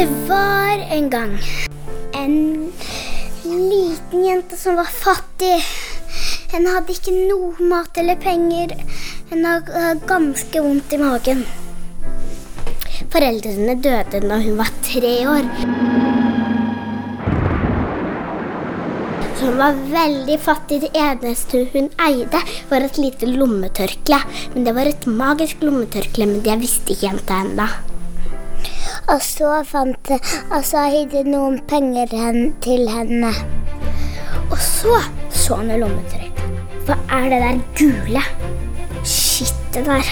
Det var en gang en liten jente som var fattig. Hun hadde ikke noe mat eller penger. Hun hadde ganske vondt i magen. Foreldrene døde da hun var tre år. Hun var veldig fattig. Det eneste hun eide, var et lite lommetørkle. Men det var et magisk lommetørkle, men det visste ikke jenta ennå. Og så fant Og så hidde noen penger hen, til henne. Og så så han i lommetørkle. Hva er det der gule? Shit, det der.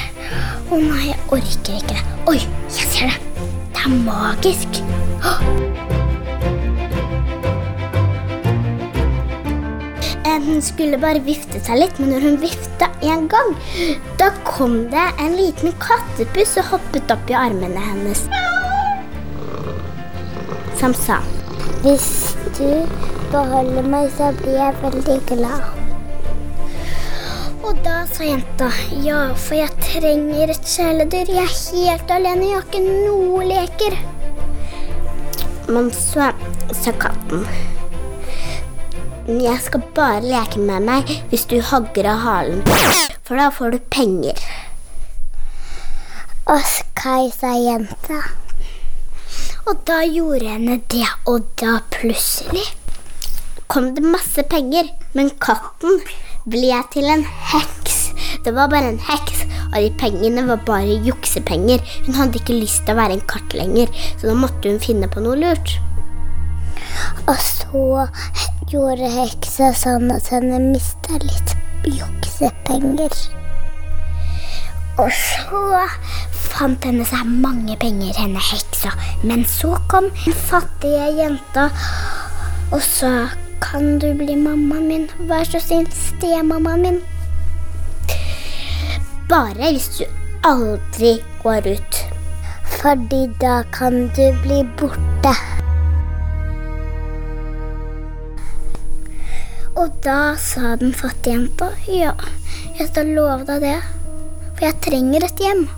Å nei, jeg orker ikke det. Oi, jeg ser det. Det er magisk. Eh, Hun skulle bare vifte seg litt, men når hun vifta en gang, da kom det en liten kattepuss og hoppet opp i armene hennes. Som sa Hvis du beholder meg, så blir jeg veldig glad. Og da sa jenta ja, for jeg trenger et kjæledyr. Jeg er helt alene, jeg har ikke noe leker. Men så sa katten jeg skal bare leke med meg hvis du hogger av halen. For da får du penger. Oskar, sa jenta. Og da gjorde henne det, og da plutselig kom det masse penger. Men katten ble til en heks. Det var bare en heks, og de pengene var bare juksepenger. Hun hadde ikke lyst til å være en katt lenger, så da måtte hun finne på noe lurt. Og så gjorde heksa sånn at henne mista litt juksepenger. Og så fant henne seg mange penger, henne heksa. Men så kom den fattige jenta og sa Kan du bli mammaen min? Vær så snill, stemammaen min. Bare hvis du aldri går ut. Fordi da kan du bli borte. Og da sa den fattige jenta ja, jeg skal love deg det, for jeg trenger et hjem.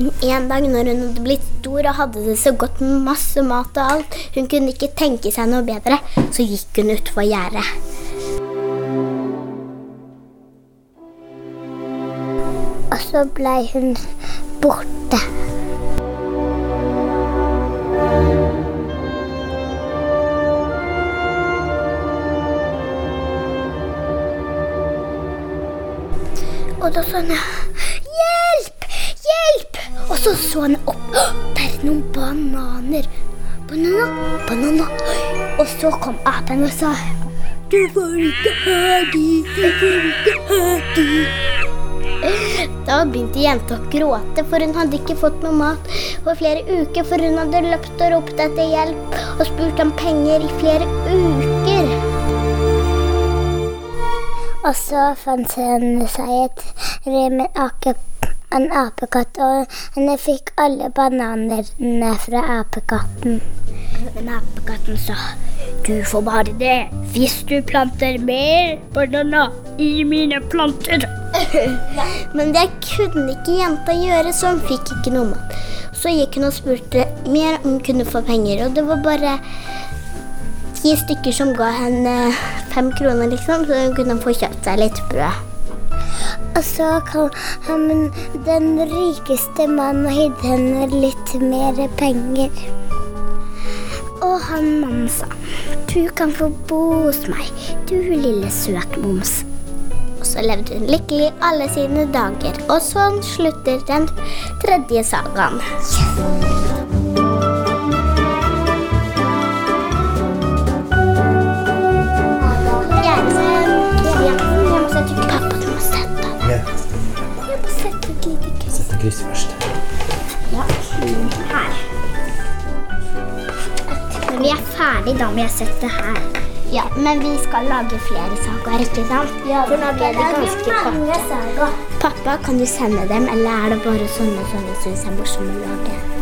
En dag når hun hadde blitt stor og hadde det så godt med masse mat og alt, hun kunne ikke tenke seg noe bedre, så gikk hun utfor gjerdet. Og så blei hun borte. Og da sånn, han Hjelp! Og så så han opp. «Å, Der er noen bananer. Banana, banana. Og så kom apen og sa Du får ikke ha de, du får ikke ha de. Da begynte jenta å gråte, for hun hadde ikke fått noe mat for flere uker, for hun hadde løpt og ropt etter hjelp og spurt om penger i flere uker. Og så fant hun seg et rim ake, en apekatt, og henne fikk alle bananene fra apekatten. Men apekatten sa du får bare det hvis du planter mer bananer i mine planter. Men det kunne ikke jenta gjøre, så hun fikk ikke noe mat. Så gikk hun og spurte mer om hun kunne få penger, og det var bare ti stykker som ga henne fem kroner, liksom, så hun kunne få kjøpt seg litt brød. Og så kan han, den rikeste mannen gitt henne litt mer penger. Og han mannen sa, du kan få bo hos meg, du lille søtmoms. Og så levde hun lykkelig alle sine dager, og sånn slutter den tredje sagaen. Jeg kryss først. Ja, her. Når vi er ferdig, da må jeg sette her. Ja, men vi skal lage flere sager, ikke sant? Ja, For nå ble det ganske kort. Pappa, kan du sende dem, eller er det bare sånne som du syns er morsomme å lage?